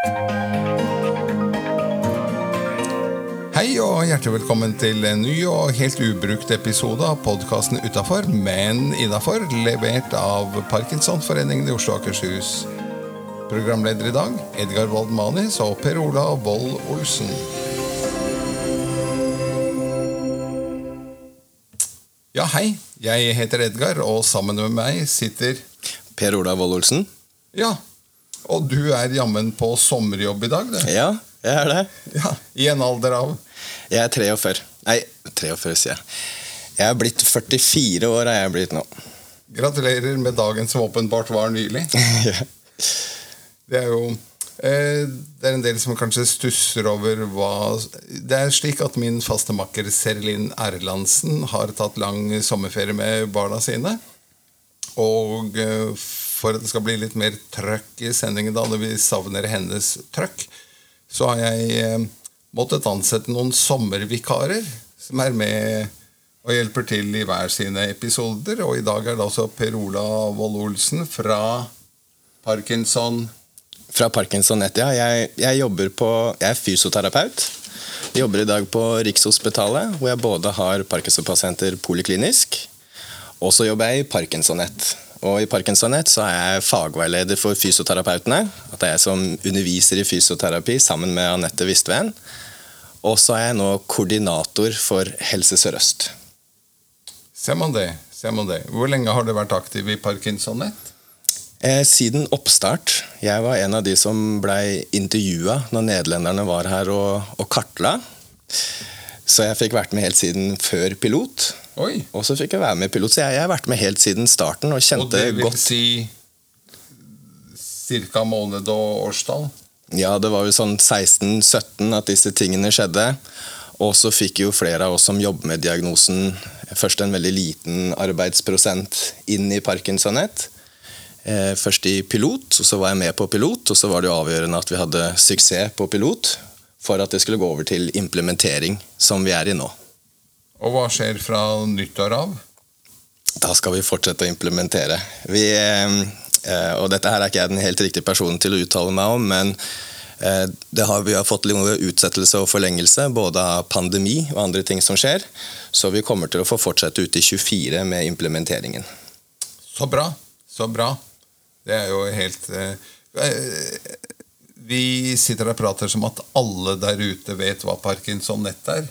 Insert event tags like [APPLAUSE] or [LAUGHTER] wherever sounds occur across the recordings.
Hei og hjertelig velkommen til en ny og helt ubrukt episode av podkasten Utafor, men innafor, levert av Parkinsonforeningen i Oslo og Akershus. Programleder i dag Edgar Wold Manis og Per Ola Wold Olsen. Ja, hei. Jeg heter Edgar, og sammen med meg sitter Per Ola Wold Olsen. Ja, og du er jammen på sommerjobb i dag, du. Ja, jeg er det. Ja, I en alder av Jeg er 43. Nei, 43, sier jeg. Jeg er blitt 44 år, er jeg blitt nå. Gratulerer med dagen som åpenbart var nylig. [LAUGHS] Ja. Det er jo eh, Det er en del som kanskje stusser over hva Det er slik at min faste makker Serlin Erlandsen har tatt lang sommerferie med barna sine. Og eh, for at det skal bli litt mer trøkk i sendingen, da, når vi savner hennes trøkk, så har jeg eh, måttet ansette noen sommervikarer som er med og hjelper til i hver sine episoder. Og i dag er det altså Per Ola Vold Olsen fra Parkinson Fra Parkinson-nett, ja. Jeg, jeg jobber på Jeg er fysioterapeut. Jeg jobber i dag på Rikshospitalet, hvor jeg både har Parkinson-pasienter poliklinisk, og så jobber jeg i Parkinson-nett. Og i Parkinson-nett så er jeg fagveileder for fysioterapeutene. At det er jeg som underviser i fysioterapi sammen med Anette Vistveen. Og så er jeg nå koordinator for Helse Sør-Øst. Ser man det? Ser man det? Hvor lenge har du vært aktiv i Parkinson-nett? Eh, siden oppstart. Jeg var en av de som blei intervjua når nederlenderne var her og, og kartla. Så jeg fikk vært med helt siden før pilot. Oi! Og så fikk jeg være med i pilot, så jeg, jeg har vært med helt siden starten og kjente Og kjente det vil godt si cirka måned og årstall? Ja, det var jo sånn 16-17 at disse tingene skjedde. Og så fikk jo flere av oss som jobber med diagnosen, først en veldig liten arbeidsprosent inn i Parkinsonett. Eh, først i pilot, og så var jeg med på pilot, og så var det jo avgjørende at vi hadde suksess på pilot for at det skulle gå over til implementering, som vi er i nå. Og hva skjer fra nyttår av? Da skal vi fortsette å implementere. Vi, eh, og dette her er ikke jeg den helt riktige personen til å uttale meg om, men eh, det har, vi har fått noe utsettelse og forlengelse, både av pandemi og andre ting som skjer. Så vi kommer til å få fortsette ut i 24 med implementeringen. Så bra. Så bra. Det er jo helt eh, eh, Vi sitter og prater som at alle der ute vet hva Parkinson-nett er.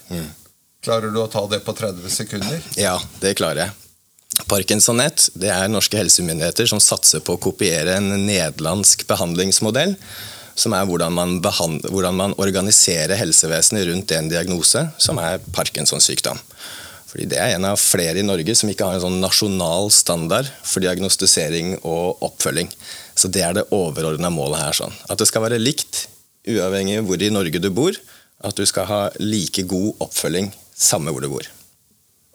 Klarer du å ta det på 30 sekunder? Ja, det klarer jeg. Parkinsonett det er norske helsemyndigheter som satser på å kopiere en nederlandsk behandlingsmodell. Som er hvordan man, hvordan man organiserer helsevesenet rundt en diagnose, som er Parkinsons sykdom. Fordi Det er en av flere i Norge som ikke har en sånn nasjonal standard for diagnostisering og oppfølging. Så Det er det overordna målet her. sånn. At det skal være likt, uavhengig av hvor i Norge du bor. At du skal ha like god oppfølging samme hvor du bor.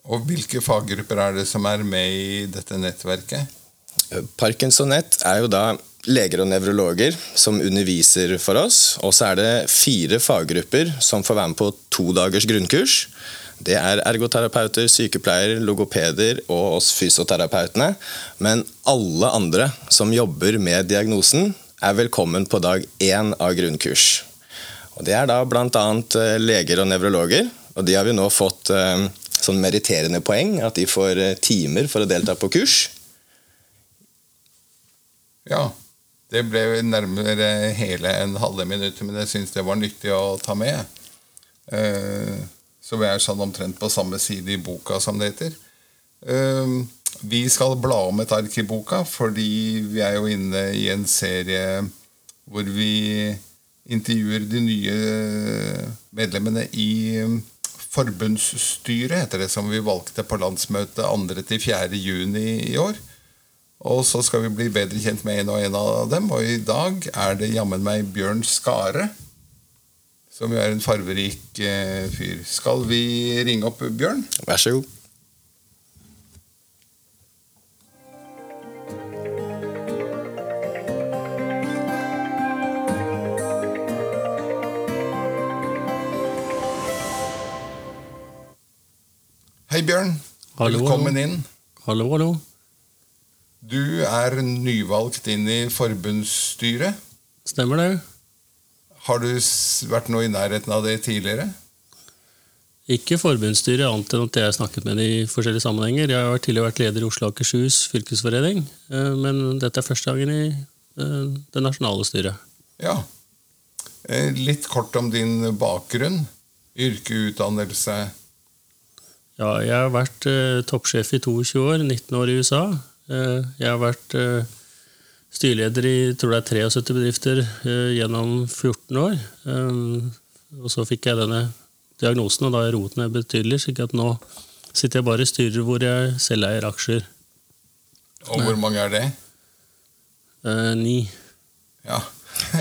Og hvilke faggrupper er det som er med i dette nettverket? Parkinsonett er jo da leger og nevrologer som underviser for oss. Og så er det fire faggrupper som får være med på to dagers grunnkurs. Det er ergoterapeuter, sykepleiere, logopeder og oss fysioterapeutene. Men alle andre som jobber med diagnosen, er velkommen på dag én av grunnkurs. Og Det er da bl.a. leger og nevrologer. Og de har vi nå fått eh, sånn meritterende poeng, at de får eh, timer for å delta på kurs. Ja, det ble nærmere hele en halve minutt, men jeg syns det var nyttig å ta med. Eh, Så vi er sånn omtrent på samme side i boka, som det heter. Vi skal bla om et ark i boka, fordi vi er jo inne i en serie hvor vi intervjuer de nye medlemmene i forbundsstyret, heter det, som vi valgte på landsmøtet 2.-4. juni i år. Og så skal vi bli bedre kjent med en og en av dem. Og i dag er det jammen meg Bjørn Skare, som jo er en farverik eh, fyr. Skal vi ringe opp Bjørn? Vær så god. Hei, Bjørn. Hallo, Velkommen inn. Hallo, hallo. Du er nyvalgt inn i forbundsstyret. Stemmer det? Har du vært noe i nærheten av det tidligere? Ikke forbundsstyret, annet enn at jeg har snakket med det i forskjellige sammenhenger. Jeg har tidligere vært leder i Oslo og Akershus fylkesforening, eh, men dette er første dagen i eh, det nasjonale styret. Ja. Eh, litt kort om din bakgrunn. Yrke, utdannelse? Ja, jeg har vært eh, toppsjef i 22 år, 19 år i USA. Eh, jeg har vært eh, styreleder i tror det er 73 bedrifter gjennom 14 år. og så fikk jeg denne diagnosen, og da har jeg roet ned betydelig. slik at nå sitter jeg bare i styrer hvor jeg selv eier aksjer. Og hvor mange er det? Eh, ni. Ja. [LAUGHS]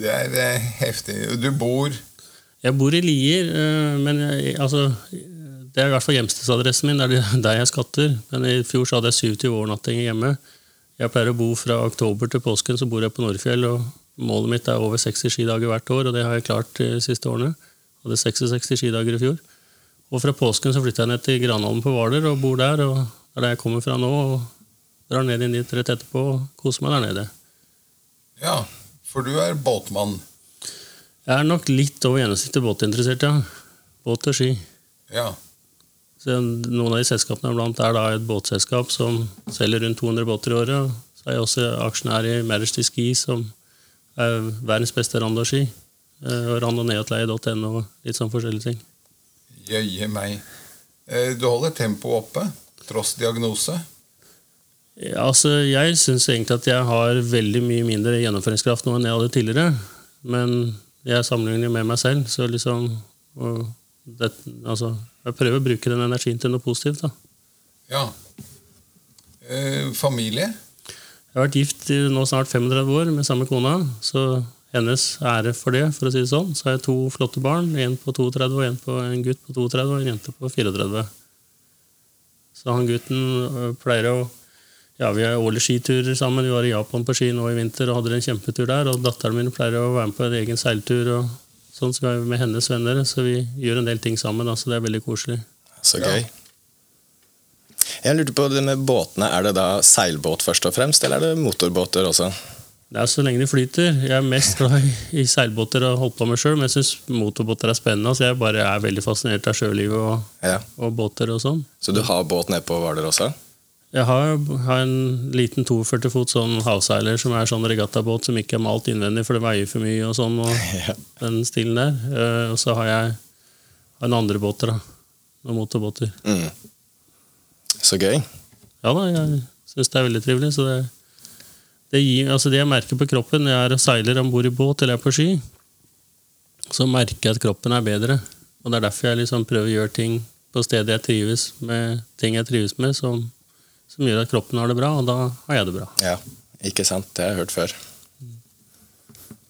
det er eh, heftig. Du bor Jeg bor i Lier, eh, men jeg, altså Det er i hvert fall hjemstedsadressen min. Det er der jeg skatter. Men i fjor så hadde jeg 70 overnattinger hjemme. Jeg pleier å bo fra oktober til påsken, så bor jeg på Nordfjell. og Målet mitt er over 60 skidager hvert år, og det har jeg klart de siste årene. Hadde 66 skidager i fjor. Og fra påsken så flytta jeg ned til Granholm på Hvaler og bor der. og Det er der jeg kommer fra nå. og Drar ned inn dit rett etterpå og koser meg der nede. Ja, for du er båtmann? Jeg er nok litt over gjennomsnittet båtinteressert, ja. Båt og ski. Ja. Så noen av de selskapene blant er da et båtselskap som selger rundt 200 båter i året. Så er jeg også aksjonær i Majesty Ski, som er verdens beste randoski. Eh, og randoneatleie.no og litt sånn forskjellige ting. Jøye meg. Eh, du holder tempoet oppe, tross diagnose? Ja, altså, jeg syns egentlig at jeg har veldig mye mindre gjennomføringskraft nå enn jeg hadde tidligere. Men jeg sammenligner med meg selv, så liksom det, altså, Jeg prøver å bruke den energien til noe positivt, da. Ja. Eh, familie? Jeg har vært gift i nå snart 35 år med samme kona. Så hennes ære for det, for å si det sånn. Så har jeg to flotte barn. En på 32 og en, på, en gutt på 32 og en jente på 34. Så han gutten øh, pleier å Ja, vi har årlig skiturer sammen. Vi var i Japan på ski nå i vinter og hadde en kjempetur der. Og datteren min pleier å være med på en egen seiltur og sånn så med hennes venner. Så vi gjør en del ting sammen. Da, så det er veldig koselig. Så gøy. Ja. Jeg lurte på det med båtene. Er det da seilbåt først og fremst, eller er det motorbåter også? Det er så lenge de flyter. Jeg er mest glad i seilbåter og holdt på med sjøl, men jeg syns motorbåter er spennende. Så jeg bare er veldig fascinert av sjølivet og, ja. og, båter og sånn. Så du har båt nede på Hvaler også? Jeg har, har, en liten 42 fot sånn havseiler som er sånn regattabåt som ikke er malt innvendig, for det veier for mye og sånn, og [LAUGHS] ja. den stilen der. Uh, og så har jeg en andre båter, da. Noen motorbåter. Mm. Så gøy. Ja da, jeg syns det er veldig trivelig. Så det, det, gir, altså det jeg merker på kroppen når jeg er seiler om bord i båt eller er på ski, så merker jeg at kroppen er bedre. Og det er derfor jeg liksom prøver å gjøre ting på stedet jeg trives med, ting jeg trives med, som, som, gjør at kroppen har det bra, og da har jeg det bra. Ja, ikke sant. Det har jeg hørt før.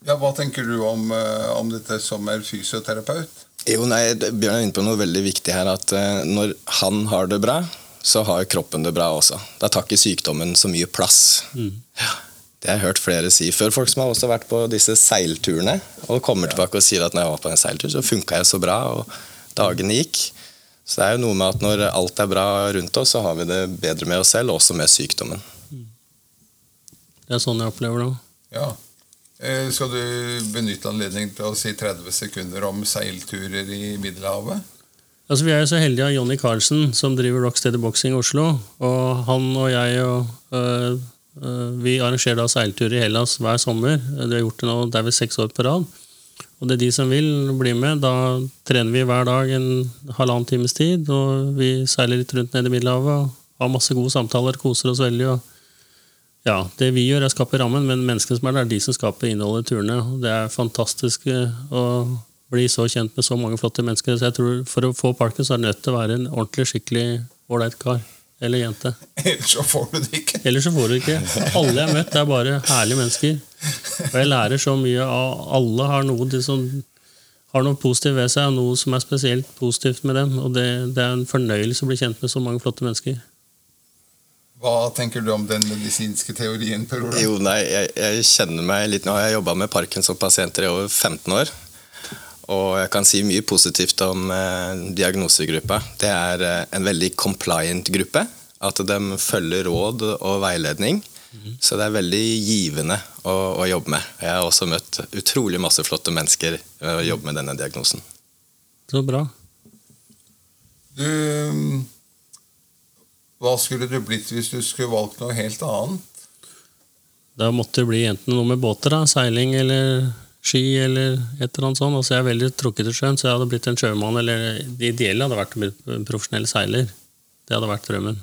Ja, Hva tenker du om, eh, om dette som er fysioterapeut? Jo, nei, Bjørn er inne på noe veldig viktig her. At uh, når han har det bra, så har kroppen det bra også. Da tar ikke sykdommen så mye plass. Mm. Ja, det har jeg hørt flere si før. Folk som har også vært på disse seilturene og kommer ja. tilbake og sier at når jeg var på en seiltur, så funka jeg så bra, og dagene gikk. Så det er jo noe med at når alt er bra rundt oss, så har vi det bedre med oss selv, også med sykdommen. Mm. Det er sånn jeg opplever det. Ja. Eh, skal du benytte anledningen til å si 30 sekunder om seilturer i Middelhavet? Altså, vi er jo så heldige av Jonny Carlsen, som driver Rocksteady Boxing i Oslo. Og han og jeg og øh, øh, Vi arrangerer da seilturer i Hellas hver sommer. Det har gjort det nå, det er vel seks år på rad. Og det er de som vil bli med. Da trener vi hver dag en halvannen times tid. Og vi seiler litt rundt nede i Middelhavet og har masse gode samtaler, koser oss veldig. og ja, Det vi gjør, er å skape rammen, men menneskene som er der, er de som skaper innholdet i turene. Det er fantastisk. å bli så kjent med så mange flotte mennesker. Så jeg tror For å få parken så er det nødt til å være en ordentlig, skikkelig ålreit kar. Eller jente. Ellers så får du det ikke. Ellers så får du det ikke. Alle jeg har møtt, er bare herlige mennesker. Og jeg lærer så mye av Alle har noe, som, har noe positivt ved seg, og noe som er spesielt positivt med dem. Og det, det er en fornøyelse å bli kjent med så mange flotte mennesker. Hva tenker du om den medisinske teorien? Per Ola? Jo, nei, jeg, jeg, kjenner meg litt Nå har jeg jobba med Parkinson-pasienter i over 15 år. Og jeg kan si mye positivt om eh, diagnosegruppa. Det er eh, en veldig compliant gruppe. At de følger råd og veiledning. Så det er veldig givende å, å, jobbe med. Jeg har også møtt utrolig masse flotte mennesker ved å jobbe med denne diagnosen. Så bra. Du Hva skulle du blitt hvis du skulle valgt noe helt annet? Da måtte det bli enten noe med båter, da, seiling eller ski eller et eller annet sånt. Altså, jeg er veldig trukket til sjøen, så jeg hadde blitt en sjømann. Eller det ideelle hadde vært å bli en profesjonell seiler. Det hadde vært drømmen.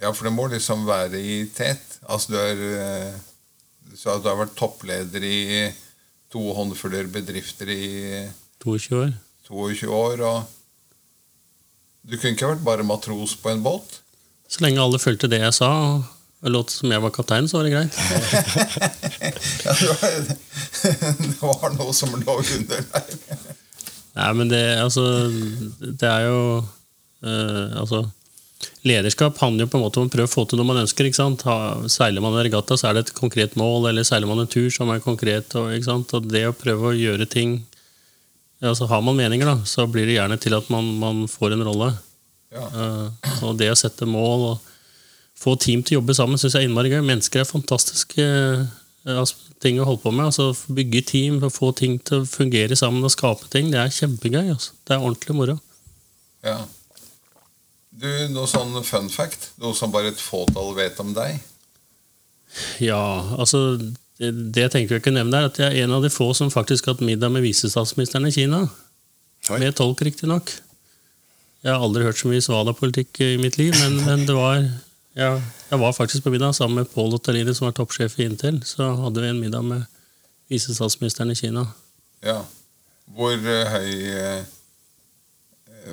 Ja, for det må liksom være i tet. Altså, du, er, eh, så du har vært toppleder i to håndfuller bedrifter i 22 år. 22 år, og du kunne ikke vært bare matros på en båt? Så lenge alle fulgte det jeg sa, og låt som jeg var kaptein, så var det greit. [LAUGHS] ja, det, var, [LAUGHS] det var noe som lå under der. Nei, men det, altså, det er jo uh, Altså Lederskap handler jo på en måte om å prøve å få til noe man ønsker. ikke sant? Ha, seiler man en regatta, så er det et konkret mål, eller seiler man en tur som er konkret. Og, ikke sant? og det å prøve å gjøre ting altså Har man meninger, da, så blir det gjerne til at man, man får en rolle. Ja. Uh, og det å sette mål og få team til å jobbe sammen syns jeg er innmari gøy. Mennesker er fantastiske uh, ting å holde på med. altså Bygge team, få ting til å fungere sammen og skape ting. Det er kjempegøy. altså. Det er ordentlig moro. Ja. Du, Noe sånn fun fact? Noe som bare et fåtall vet om deg? Ja, altså Det, det jeg tenker jeg ikke nevne, er at jeg er en av de få som faktisk har hatt middag med visestatsministeren i Kina. Oi. Med tolk, riktignok. Jeg har aldri hørt så mye svada-politikk i mitt liv, men, men det var ja, Jeg var faktisk på middag sammen med Paul Ottalini, som var toppsjef i Intel. Så hadde vi en middag med visestatsministeren i Kina. Ja. Hvor eh, høy eh,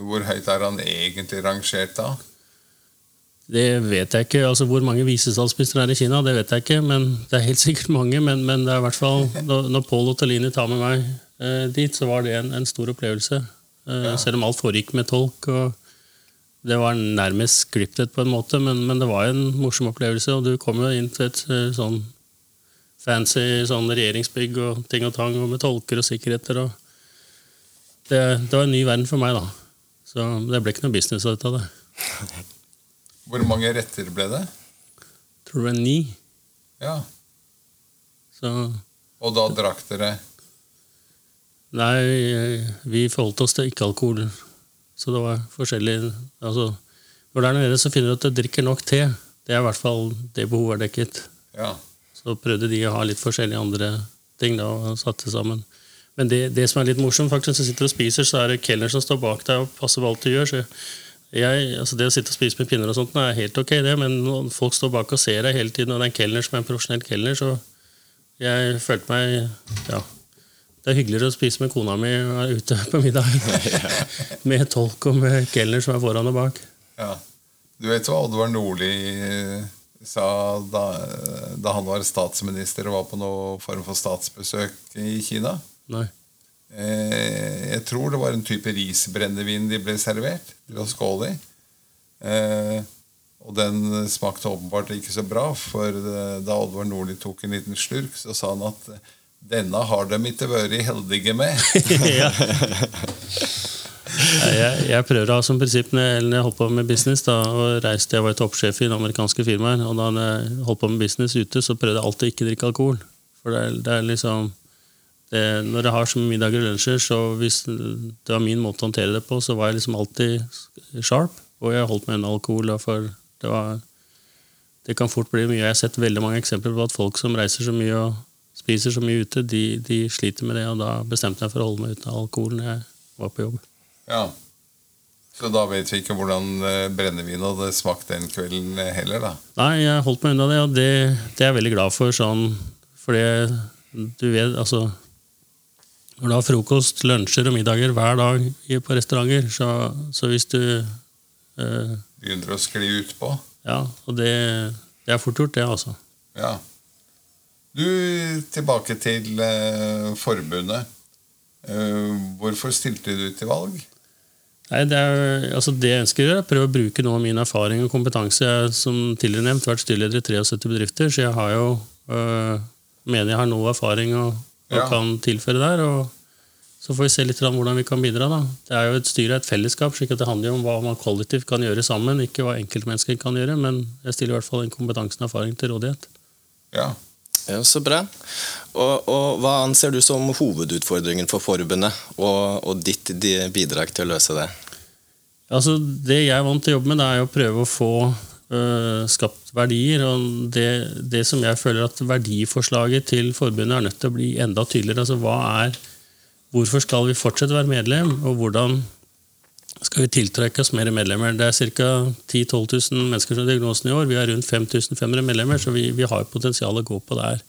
Hvor høyt er han egentlig rangert da? Det vet jeg ikke. altså Hvor mange visestatsministre er i Kina, det vet jeg ikke. men Det er helt [LAUGHS] sikkert mange, men, men det er i hvert fall når, når Paul Ottalini tar med meg eh, dit, så var det en, en stor opplevelse. Eh, Ja. Selv om alt foregikk med tolk. og Det var nærmest scriptet på en måte, men, men det var en morsom opplevelse. Og du kom jo inn til et eh, sånn fancy sånn regjeringsbygg og ting og tang, og med tolker og sikkerheter. og det, det var en ny verden for meg, da. Så det ble ikke noe business ut av det. Hvor mange retter ble det? Tror det var ni. Ja. Så Og da drakk dere Nei, vi forholdt oss til ikke-alkohol. Så det var forskjellig altså, Når det er nede, så finner du at du drikker nok te. Det er i hvert fall det behovet er dekket. Ja. Så prøvde de å ha litt forskjellige andre ting da, og satte sammen. Men det, det som er litt morsomt, faktisk, når du sitter og spiser, så er det kelner som står bak deg og passer på alt du gjør. så jeg, altså Det å sitte og spise med pinner og sånt er helt ok, det, men når folk står bak og ser deg hele tiden, og det er en kelner som er en profesjonell kelner, så jeg følte meg ja, Det er hyggeligere å spise med kona mi være ute [LAUGHS] på middag [LAUGHS] med tolk og med kelner som er foran og bak. ja. Du vet hva Oddvar Nordli eh, sa da, da han var statsminister og var på noen form for statsbesøk i Kina? Nei. Eh, jeg tror det var en type risbrennevin de ble servert til å skåle i. Eh, og den smakte åpenbart ikke så bra, for eh, da Oddvar Nordli tok en liten slurk, så sa han at eh, denne har de ikke vært heldige med. [LAUGHS] ja. Jeg, jeg prøver å ha som prinsipp når jeg, holdt på med business da, og reiste, Jeg var toppsjef i amerikanske firmaer, og da jeg holdt på med business ute, så prøvde jeg alltid ikke å drikke alkohol. For det er, det er liksom det, Når jeg har så mye middager og lunsjer, så hvis det var min måte å håndtere det på, så var jeg liksom alltid sharp, og jeg holdt meg unna alkohol. For det var Det kan fort bli mye. Jeg har sett veldig mange eksempler på at folk som reiser så mye og spiser så mye ute, de, de sliter med det, og da bestemte jeg for å holde meg uten alkohol når jeg var på jobb. Ja. Så da vet vi ikke hvordan eh, brennevin hadde smakt den kvelden heller, da. Nei, jeg holdt meg unna det, og det, det er jeg veldig glad for. Sånn, for du vet, altså Når du har frokost, lunsjer og middager hver dag i- på restauranter, så, så hvis du eh, Begynner å skli utpå. Ja, og det, det er fort gjort, det, altså. Ja. Du, tilbake til eh, forbundet. Eh, hvorfor stilte du til valg? Nei, det, er, altså det jeg ønsker er å prøve å bruke noe av min erfaring og kompetanse. Jeg har som tidligere nevnt vært styreleder i 73 bedrifter, så jeg har jo øh, mener jeg har noe erfaring og, og Ja. kan tilføre der. Og, Så får vi se litt hvordan vi kan bidra. da. Det er jo et styre et fellesskap, slik at det handler jo om hva man kollektivt kan gjøre sammen, ikke hva enkeltmennesker kan gjøre. Men jeg stiller i hvert fall den kompetansen og erfaring til rådighet. Ja. Ja, Så bra. Og, og Hva anser du som hovedutfordringen for forbundet, og, og ditt bidrag til å løse det? Altså, Det jeg er vant til å jobbe med, det er å prøve å få øh, skapt verdier. og det, det, som jeg føler at verdiforslaget til forbundet er nødt til å bli enda tydeligere. altså hva er Hvorfor skal vi fortsette å være medlem, og hvordan skal vi tiltrekke oss mer medlemmer? Det er ca. 10 000-12 000 mennesker som har diagnosen i år. Vi har rundt 5500 medlemmer, så vi, vi har potensial å gå på der.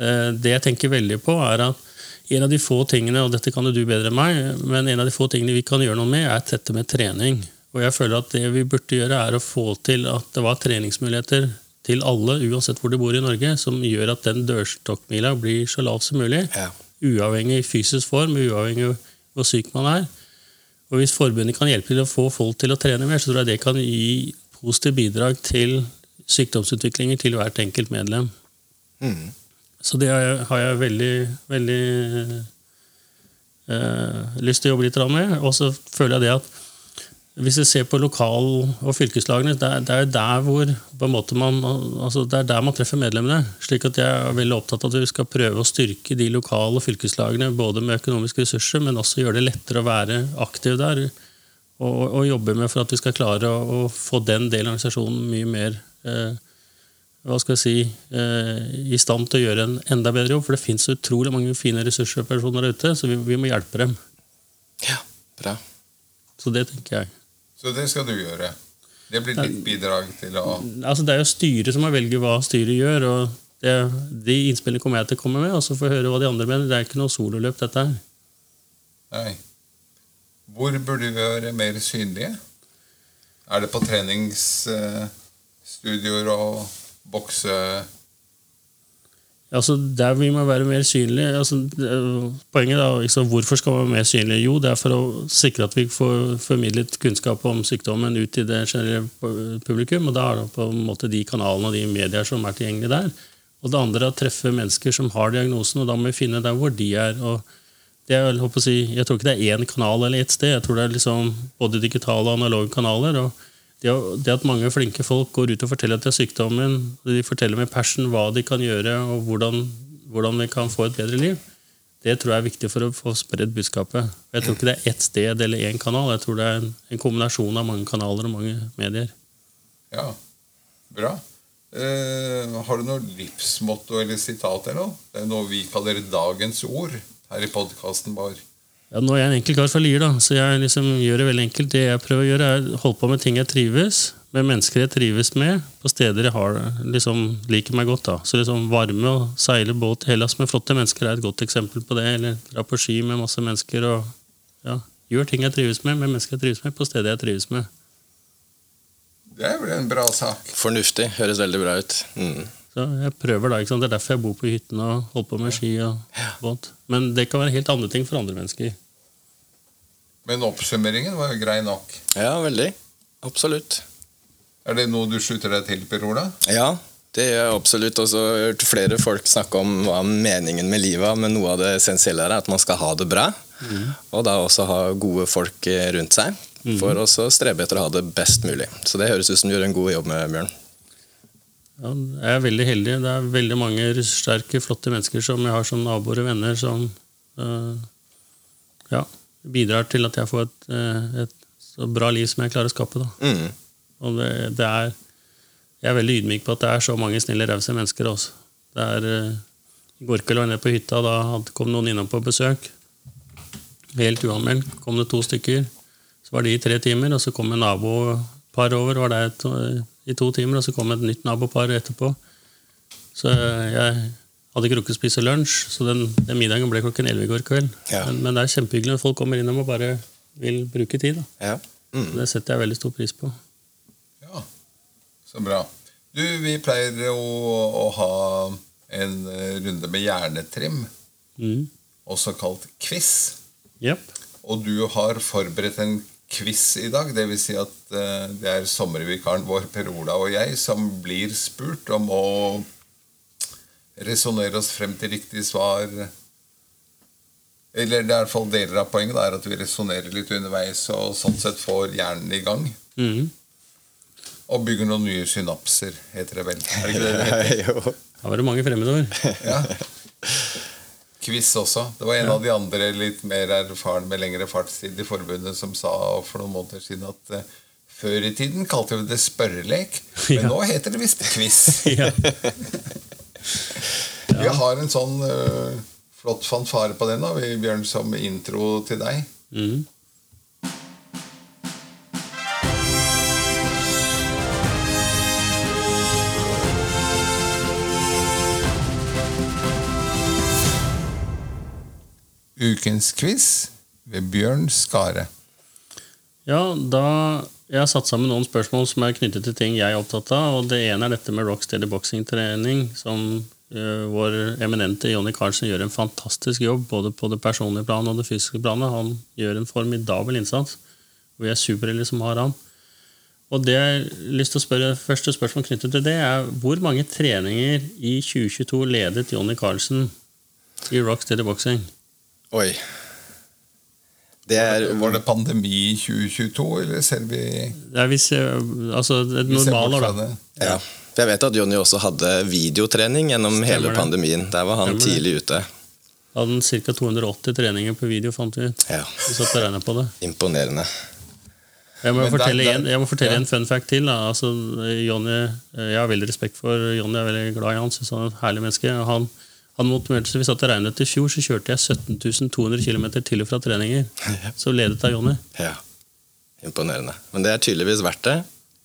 Eh, det jeg tenker veldig på, er at en av de få tingene, og dette kan jo du bedre enn meg, men en av de få tingene vi kan gjøre noe med, er dette med trening. Og jeg føler at det vi burde gjøre, er å få til at det var treningsmuligheter til alle, uansett hvor de bor i Norge, som gjør at den dørstokkmila blir så lav som mulig. Ja uavhengig fysisk form, uavhengig hvor syk man er. Og Hvis forbundet kan hjelpe til å få folk til å trene mer, så tror jeg det kan gi positive bidrag til sykdomsutviklinger til hvert enkelt medlem. Mm. Så det har jeg, har jeg veldig, veldig øh, lyst til å jobbe litt med. Og så føler jeg det at hvis vi ser på lokal- og fylkeslagene, det er, det er der hvor man, altså det er der man treffer medlemmene. slik at Jeg er veldig opptatt av at vi skal prøve å styrke de lokale og fylkeslagene både med økonomiske ressurser, men også gjøre det lettere å være aktiv der. Og, og jobbe med for at vi skal klare å, å få den delen av organisasjonen mye mer eh, hva skal jeg si, eh, i stand til å gjøre en enda bedre jobb. For det fins utrolig mange fine ressurser og personer der ute, så vi, vi må hjelpe dem. Ja, bra. Så det tenker jeg. Så det skal du gjøre. Det blir ditt bidrag til å Altså Det er jo styret som må velge hva styret gjør. og det, De innspillene kommer jeg til å komme med, og så får jeg høre hva de andre mener. Det er ikke noe sololøp, dette her. Nei. Hvor burde vi være mer synlige? Er det på treningsstudioer og bokse Altså, der vil man være mer synlig. altså, Poenget da, liksom, Hvorfor skal man være mer synlig? Jo, det er for å sikre at vi får formidlet kunnskap om sykdommen ut til det generelle publikum. og Da er det på en måte de kanalene og de medier som er tilgjengelige der. Og det andre er å treffe mennesker som har diagnosen, og da må vi finne der hvor de er. og det er, jeg, si, jeg tror ikke det er én kanal eller ett sted. Jeg tror det er liksom både digitale og analoge kanaler. og det, at mange flinke folk går ut og forteller at de har sykdommen, de forteller med passion hva de kan gjøre, og hvordan, hvordan vi kan få et bedre liv, det tror jeg er viktig for å få spredd budskapet. Jeg tror ikke det er ett sted eller én kanal. Jeg tror det er en, en kombinasjon av mange kanaler og mange medier. Ja, bra. Eh, har du noe livsmotto eller sitat eller noe? Det er noe vi kaller dagens ord her i podkasten vår. Ja, nå er jeg en enkel kar fra Lier, da, så jeg liksom gjør det veldig enkelt. Det jeg prøver å gjøre, er å holde på med ting jeg trives, med mennesker jeg trives med, på steder jeg har, liksom, liker meg godt. da. Så liksom Varme og seile båt i Hellas med flotte mennesker er et godt eksempel på det. Eller dra på ski med masse mennesker. og ja, Gjør ting jeg trives med, med mennesker jeg trives med, på steder jeg trives med. Det er vel en bra sak. Fornuftig. Høres veldig bra ut. Mm. Så jeg prøver da, ikke sant? Det er derfor jeg bor på hytten og holder på med ski og båt. Men det kan være helt andre ting for andre mennesker. Men oppsummeringen var jo grei nok. Ja, veldig. Absolutt. Er det noe du slutter deg til, Per Ola? Ja, det gjør jeg absolutt. Og så har jeg hørt flere folk snakke om hva meningen med livet er, men noe av det essensielle er at man skal ha det bra. Mm. Og da også ha gode folk rundt seg. Mm. For å strebe etter å ha det best mulig. Så det høres ut som du gjør en god jobb med, Bjørn. Ja, jeg er veldig heldig. Det er veldig mange ressurssterke, flotte mennesker som jeg har som naboer og venner, som uh, ja, bidrar til at jeg får et, uh, et, så bra liv som jeg klarer å skape. Mm. Og det, det, er Jeg er veldig ydmyk på at det er så mange snille, rause mennesker også. Det er, uh, I går kveld var jeg nede på hytta, da kom noen innom på besøk. Helt uanmeldt. kom det to stykker. Så var de i tre timer, og så kom en nabopar over. var der et i to timer, og så kom et nytt nabopar etterpå. Så jeg hadde ikke rukket å spise lunsj, så den, den, middagen ble klokken 11 i går kveld. Ja. Men, men, det er kjempehyggelig når folk kommer innom og bare vil bruke tid. Ja. Mm. Det setter jeg veldig stor pris på. Ja, så bra. Du, vi pleier å, å ha en runde med hjernetrim, mm. også kalt quiz. Yep. Og du har forberedt en quiz i dag. Dvs. Si at uh, det er sommervikaren vår, Per Ola og jeg, som blir spurt om å resonnere oss frem til riktig svar Eller det er i hvert fall deler av poenget da, er at vi resonnerer litt underveis og sånn sett får hjernen i gang. Mm. Og bygger noen nye synapser, heter det vel. Er det ikke det det heter? [LAUGHS] jo. Da var det mange fremmedord. Ja. [LAUGHS] Quiz også. Det var en av de andre litt mer erfaren med lengre fartstid i forbundet som sa for noen måneder siden at uh, før i tiden kalte vi det spørrelek, men [LAUGHS] Ja. nå heter det visst quiz. [LAUGHS] ja. [LAUGHS] Vi har en sånn uh, flott fanfare på den, da, Bjørn, som intro til deg. Mhm. Ukens quiz ved Bjørn Skare. Ja, da Jeg har satt sammen noen spørsmål som er knyttet til ting jeg er opptatt av. og Det ene er dette med rocksteady boxing-trening, som uh, vår eminente Jonny Carlsen gjør en fantastisk jobb både på det personlige planet og det fysiske planet. Han gjør en formidabel innsats, og vi er superheldige som har han. Og det jeg har lyst til å spørre, Første spørsmål knyttet til det er hvor mange treninger i 2022 ledet Jonny Carlsen i rocksteady boxing? Oi. Det er Var det pandemi i 2022, eller ser vi er hvis, altså, et vi ser normalår, da. det? Ja. Jeg vet at Jonny også hadde videotrening gjennom hele det. pandemien. Der var han Stemmer det. tidlig ute. Hadde han ca. 280 treninger på video, fant vi ut. Ja. Vi satt og på det. Imponerende. Jeg må Men der- fortelle, der- en, jeg må fortelle ja. en fun fact til. Da. Altså, Johnny, jeg har veldig respekt for Jonny, jeg er veldig glad i han. Synes han er et herlig menneske. Han, han motiverte så Vi satt og regnet i fjor, så kjørte jeg 17 200 km til og fra treninger. Så ledet av Jonny. Ja. Imponerende. Men det er tydeligvis verdt det.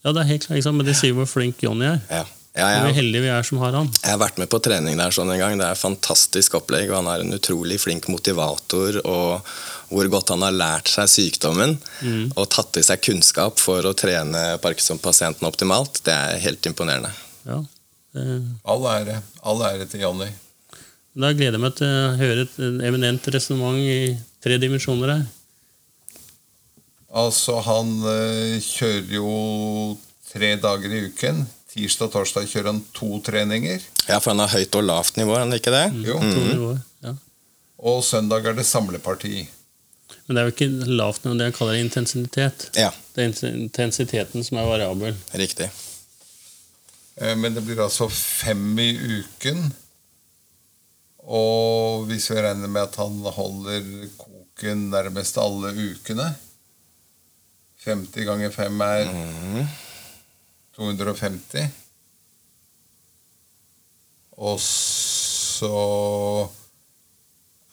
Ja, det er helt klart, men det sier hvor flink Jonny er. Ja. Ja, Hvor jeg, heldige vi er som har han. jeg har vært med på trening der sånn en gang. Det er et fantastisk opplegg, og han er en utrolig flink motivator. Og hvor godt han har lært seg sykdommen og tatt i seg kunnskap for å trene Parkinson-pasienten optimalt, det er helt imponerende. Ja. Det, All ære. All ære til Jonny. Da gleder jeg meg til å høre et eminent resonnement i tre dimensjoner her. Altså, han eh, kjører jo tre dager i uken. Tirsdag og torsdag kjører han to treninger. Ja, for han har høyt og lavt nivå, er han ikke det? Jo. Mm. nivåer, ja. Og søndag er det samleparti. Men det er jo ikke lavt nivå, det han kaller intensitet. Ja, Det er intensiteten som er variabel. riktig. Eh, Men det blir altså fem i uken. Og hvis vi regner med at han holder koken nærmest alle ukene 50 ganger 5 er 250. Og så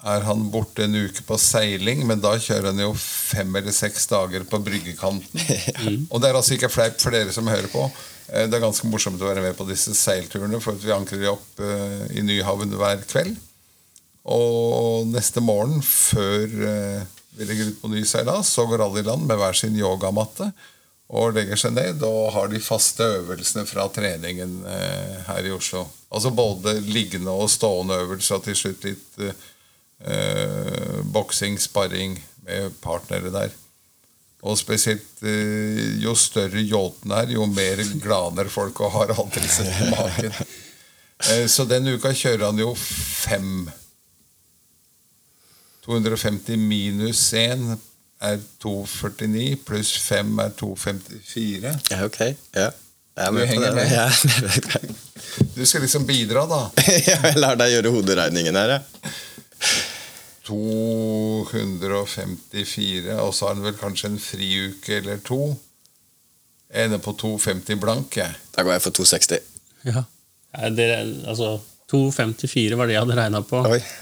er han borte en uke på seiling, men da kjører han jo fem eller seks dager på bryggekanten. [LAUGHS] Og det er altså ikke fleip for dere som hører på. Eh, Det er ganske morsomt å være med på disse seilturene, for vi ankrer opp eh, i Nyhavn hver kveld. Og neste morgen, før eh, vi legger ut på ny seilas, så går alle i land med hver sin yogamatte og legger seg ned og har de faste øvelsene fra treningen her i Oslo. Altså både liggende og stående øvelser, og til slutt litt eh, boksing, sparring med partnere der. Og spesielt eh, jo større yachten er, jo mer glaner folk og har aldri sett maken. Eh, så denne uka kjører han jo fem. 250 minus 1 er 249, pluss 5 er 254. Ja, ok. Ja. Jeg Du henger det. med? Ja. Du skal liksom bidra, da. [LAUGHS] Jeg lar deg gjøre hoderegningen her, jeg. 254, og så har han vel kanskje en friuke eller to. Jeg ender på 250 blank, jeg. Da går jeg for 260. Ja. Det, altså, 2,54 var det jeg hadde regna på.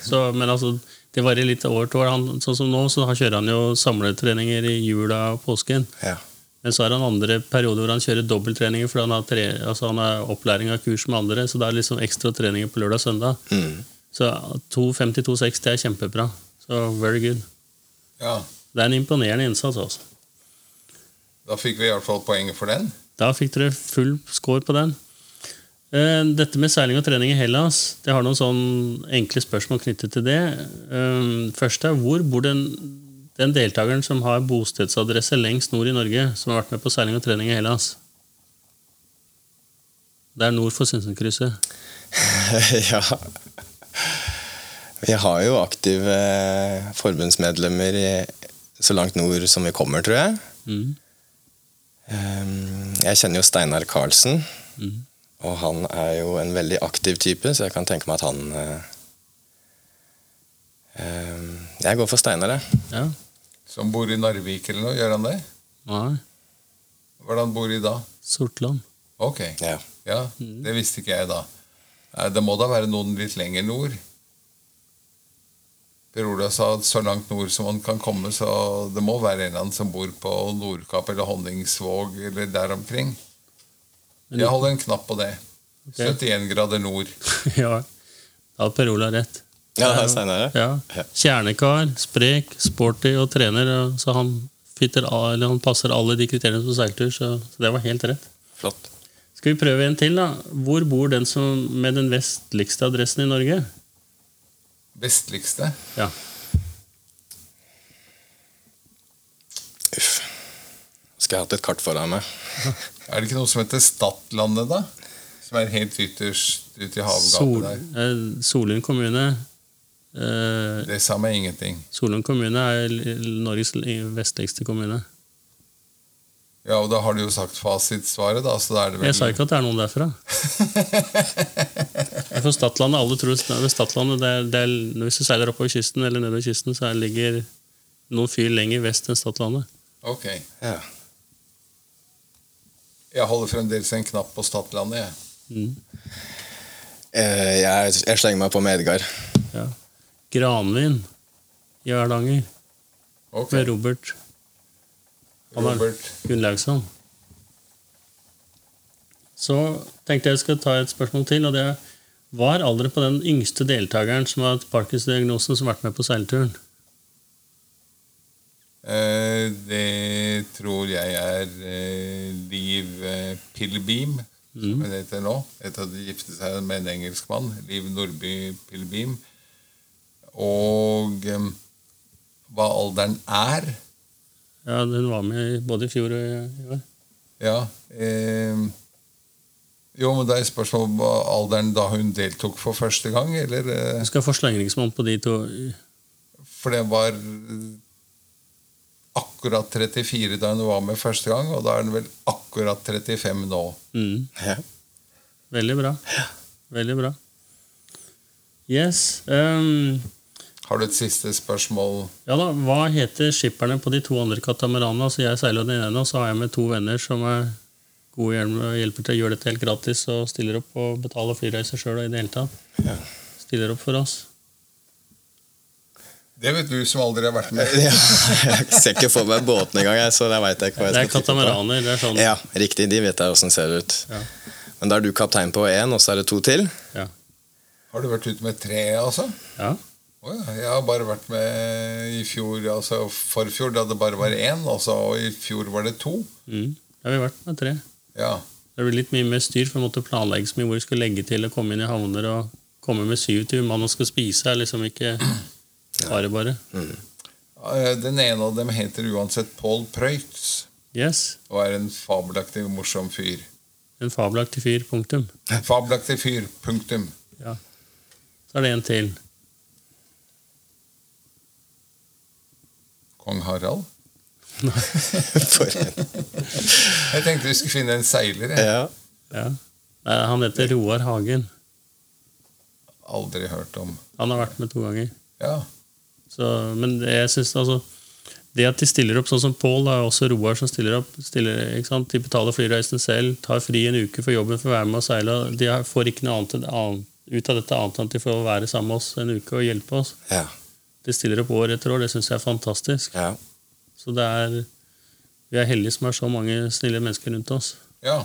Så, men altså, det varer litt år til år. Han, sånn som nå, så kjører han jo samletreninger i jula og påsken. Ja. Men så er det andre perioder hvor han kjører dobbelttreninger, for han har, tre, altså han har opplæring av kurs med andre. Så det er liksom ekstra treninger på lørdag og søndag. Mm. Så 250-260 er kjempebra. Så very good. Ja, Det er en imponerende innsats. altså. Da fikk vi i hvert fall poenget for den. Da fikk dere full score på den. Eh, Dette med seiling og trening i Hellas, det har noen sånn enkle spørsmål knyttet til det. Eh, Først er, hvor bor den, den deltakeren som har bostedsadresse lengst nord i Norge, som har vært med på seiling og trening i Hellas? Det er nord for Sinsenkrysset. [LAUGHS] ja. Vi har jo aktive eh, forbundsmedlemmer i, så langt nord som vi kommer, tror jeg. Mm. Ehm, Jeg kjenner jo Steinar Karlsen, Mm. og han er jo en veldig aktiv type, så jeg kan tenke meg at han ehm, Jeg går for Steinar, jeg. Ja. Som bor i Narvik eller noe, gjør han det? Nei. Hvordan bor de da? Sortland. Ok, Ja. ja, det visste ikke jeg da. Det må da være noen litt lenger nord. Per Ola sa at så langt nord som man kan komme, så det må være en eller annen som bor på Nordkapp eller Honningsvåg eller der omkring. Jeg holder en knapp på det. Okay. 71 grader nord. [LAUGHS] ja. Da hadde Per Ola rett. Ja, det er Steinar, ja. Ja. Ja. Kjernekar, sprek, sporty og trener. Så han, fitter, eller han passer alle de kriteriene på seiltur, så, så det var helt rett. Flott. Skal vi prøve en til, da? Hvor bor den som med den vestligste adressen i Norge? Vestligste. Ja. Uff. Skal jeg hatt et kart foran meg. [LAUGHS] Er det ikke noe som heter Stadlandet, da? Som er helt ytterst ute i havgapet Sol, der. eh, Solund kommune. Eh, Det sa meg ingenting. Solund kommune er Norges vestligste kommune. Ja, og da har du jo sagt fasitsvaret, da, så da er det vel Jeg sa ikke at det er noen derfra. [LAUGHS] Jeg får Stadlandet, Alle tror det Stadlandet det er, det er, Hvis du seiler oppover kysten eller nedover kysten, så er- ligger noen fyr lenger vest enn Stadlandet. Ok. Ja. Jeg holder fremdeles en knapp på Stadlandet, jeg. Mm. Eh, Jeg, jeg slenger meg på med Edgar. Ja. Granvin i Hardanger Okay. med Robert er- Robert. Gunnlaugsson. Så tenkte jeg skal ta et spørsmål til. og det er Hva er alderen på den yngste deltakeren som har hatt Parkinson-diagnosen som har vært med på seilturen? Eh, det tror jeg er eh, Liv eh, Pilbeam, som Mm. hun heter nå. Etter at de giftet seg med en engelskmann. Liv Nordby Pilbeam. Og eh, hva alderen er Ja, Hun var med både i fjor og i år. Ja. Eh, jo, men det er spørsmål om alderen da hun deltok for første gang, eller eh, skal få slengringsmål på de to. For det var akkurat 34 da hun var med første gang, og da er den vel akkurat 35 nå. Mm. Ja. Veldig bra. Veldig bra. Yes. ehm, Har du et siste spørsmål? ja da, Hva heter skipperne på de to andre katamaranene? Altså jeg seiler den ene, og så har jeg med to venner som er gode hjelm- og hjelper til å gjøre dette helt gratis og stiller opp og betaler flyreiser sjøl og i det hele tatt. Ja. Stiller opp for oss. Det vet du som aldri har vært med. [LAUGHS] Ja, jeg ser ikke for meg båten engang, så det vet jeg ikke hva jeg er skal titte på. katamaraner. det er sånn. Ja, riktig. De vet jeg åssen ser ut. Ja. Men da er du kaptein på én, og så er det to til? Ja. Har du vært ute med tre, altså? Ja. Å ja, jeg har bare vært med i fjor, altså forfjor, da det bare var én, og i fjor var det to. Mm. Da har vi vært med tre. Ja. Det blir litt mye mer styr, for vi måtte planlegge så mye hvor vi skulle legge til og komme inn i havner og komme med syv til mann og skal spise. er liksom ikke bare bare. Mm. Den ene av dem heter uansett Paul Preutz, Yes. og er en fabelaktig morsom fyr. En fabelaktig fyr. Punktum. Fabelaktig fyr. Punktum. Så er det en til. Kong Harald. [LAUGHS] Jeg tenkte vi skulle finne en seiler. Ja. Ja. Han heter Roar Hagen. Aldri hørt om. Han har vært med to ganger. Ja. Så, men jeg synes altså Det at de stiller opp sånn som Pål, er også Roar som stiller opp. Stiller? De betaler flyreisen selv, tar fri en uke for jobben for å være med og seile. De får ikke noe annet, annet ut av dette annet enn at de får være sammen med oss en uke og hjelpe oss. Ja. De stiller opp år etter år. Det syns jeg er fantastisk. ja. Så det er Vi er heldige som har så mange snille mennesker rundt oss. ja.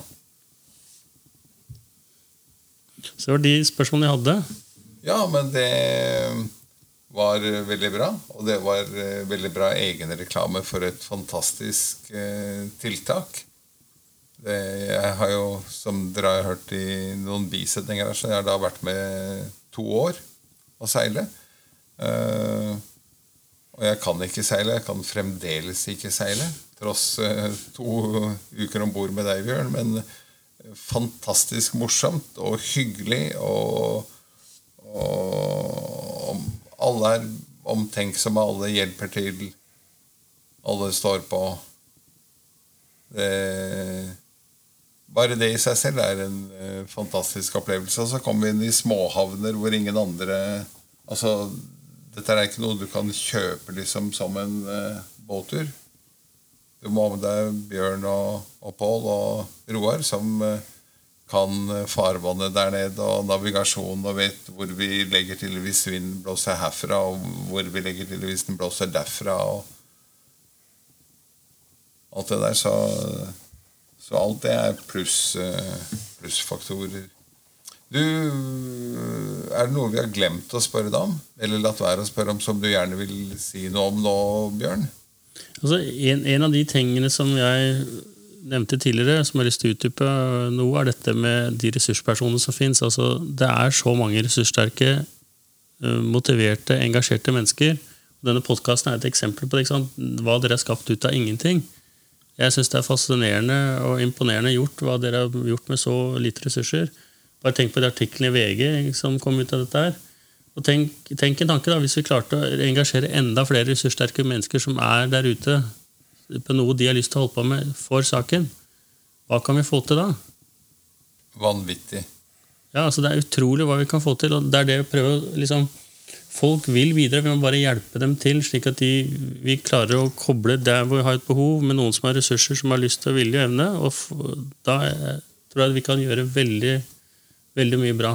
Så det var de spørsmålene jeg hadde. Ja, men det var veldig bra. Og det var eh, veldig bra egenreklame for et fantastisk eh, tiltak. Det, jeg har jo, som dere har hørt i noen bisetninger så jeg har da vært med to år å seile. Eh, og jeg kan ikke seile. Jeg kan fremdeles ikke seile. Tross eh, to uker om bord med deg, Bjørn. Men fantastisk morsomt og hyggelig og, og Alle er omtenksomme, alle hjelper til. Alle står på. Det, bare det i seg selv er en eh, fantastisk opplevelse. Og så kommer vi inn i småhavner hvor ingen andre Altså, dette er ikke noe du kan kjøpe liksom som en eh, båttur. Du må ha med deg Bjørn og, og Pål og Roar, som eh, kan farvannet der nede og navigasjon og vet hvor vi legger til hvis vinden blåser herfra, og hvor vi legger til hvis den blåser derfra. og alt det der. Så, så alt det er pluss, eh, plussfaktorer. Du, Er det noe vi har glemt å spørre deg om? Eller latt være å spørre om som du gjerne vil si noe om nå, Bjørn? Altså, en, en av de tingene som jeg nevnte tidligere, som jeg har lyst til å utdype noe, er dette med de ressurspersonene som fins. Altså, det er så mange ressurssterke, eh, motiverte, engasjerte mennesker. Denne podkasten er et eksempel på det, hva dere har skapt ut av ingenting. Jeg syns det er fascinerende og imponerende gjort hva dere har gjort med så lite ressurser. Bare tenk på de artiklene i VG som kom ut av dette her. Og tenk, tenk, en tanke da, Hvis vi klarte å engasjere enda flere ressurssterke mennesker som er der ute på noe de har lyst til å holde på med for saken, hva kan vi få til da? Vanvittig. Ja, altså Det er utrolig hva vi kan få til. og det er det å prøve liksom, Folk vil videre, vi må bare hjelpe dem til, slik at de, vi klarer å koble der hvor vi har et behov, med noen som har ressurser, som har lyst til vilje og evne. og Da tror jeg vi kan gjøre veldig, veldig mye bra.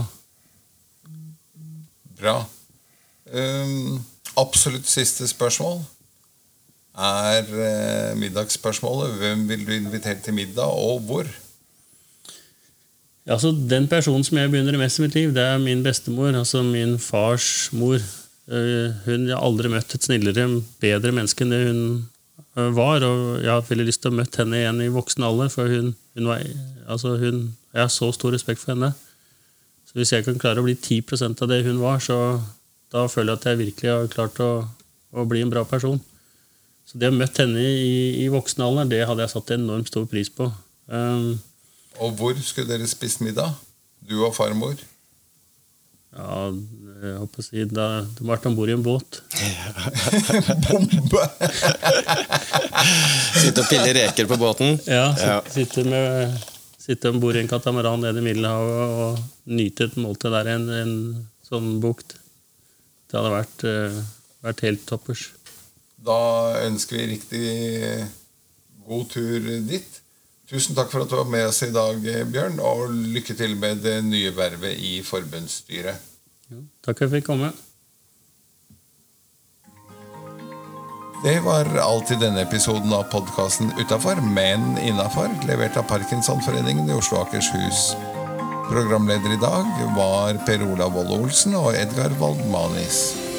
Bra. Um, absolutt siste spørsmål er uh, middagsspørsmålet. Hvem vil du invitere til middag, og hvor? Ja, altså Den personen som jeg begynner mest i mitt liv, det er min bestemor. altså Min fars mor. Uh, hun, jeg har aldri møtt et snillere, bedre menneske enn det hun eh, var. Og jeg har veldig lyst til å møte henne igjen i voksen alder, for hun, hun var, altså hun, jeg har så stor respekt for henne. Så Hvis jeg kan klare å bli 10% av det hun var, så da føler jeg at jeg virkelig har klart å, å bli en bra person. Så det å møtt henne i, i voksen alder, det hadde jeg satt enormt stor pris på. Um, og hvor skulle dere spist middag? Du og farmor? Ja, jeg håper å si da, De har vært om bord i en båt. [LAUGHS] Bombe! sitte og pille reker på båten? Ja. Sitte, ja. sitte, med, sitte om bord i en katamaran nede i Middelhavet og nyte et måltid der i en, en, sånn bukt. Det hadde vært, uh, vært helt toppers. Da ønsker vi riktig god tur dit. Tusen takk for at du var med oss i dag, Bjørn, og lykke til med det nye vervet i forbundsstyret. Ja, takk for at jeg fikk komme. Det var alt i denne episoden av podkasten Utafor, men innafor, levert av Parkinsonforeningen i Oslo og Akershus. Programleder i dag var Per Olav Wold Olsen og Edgar Waldmanis.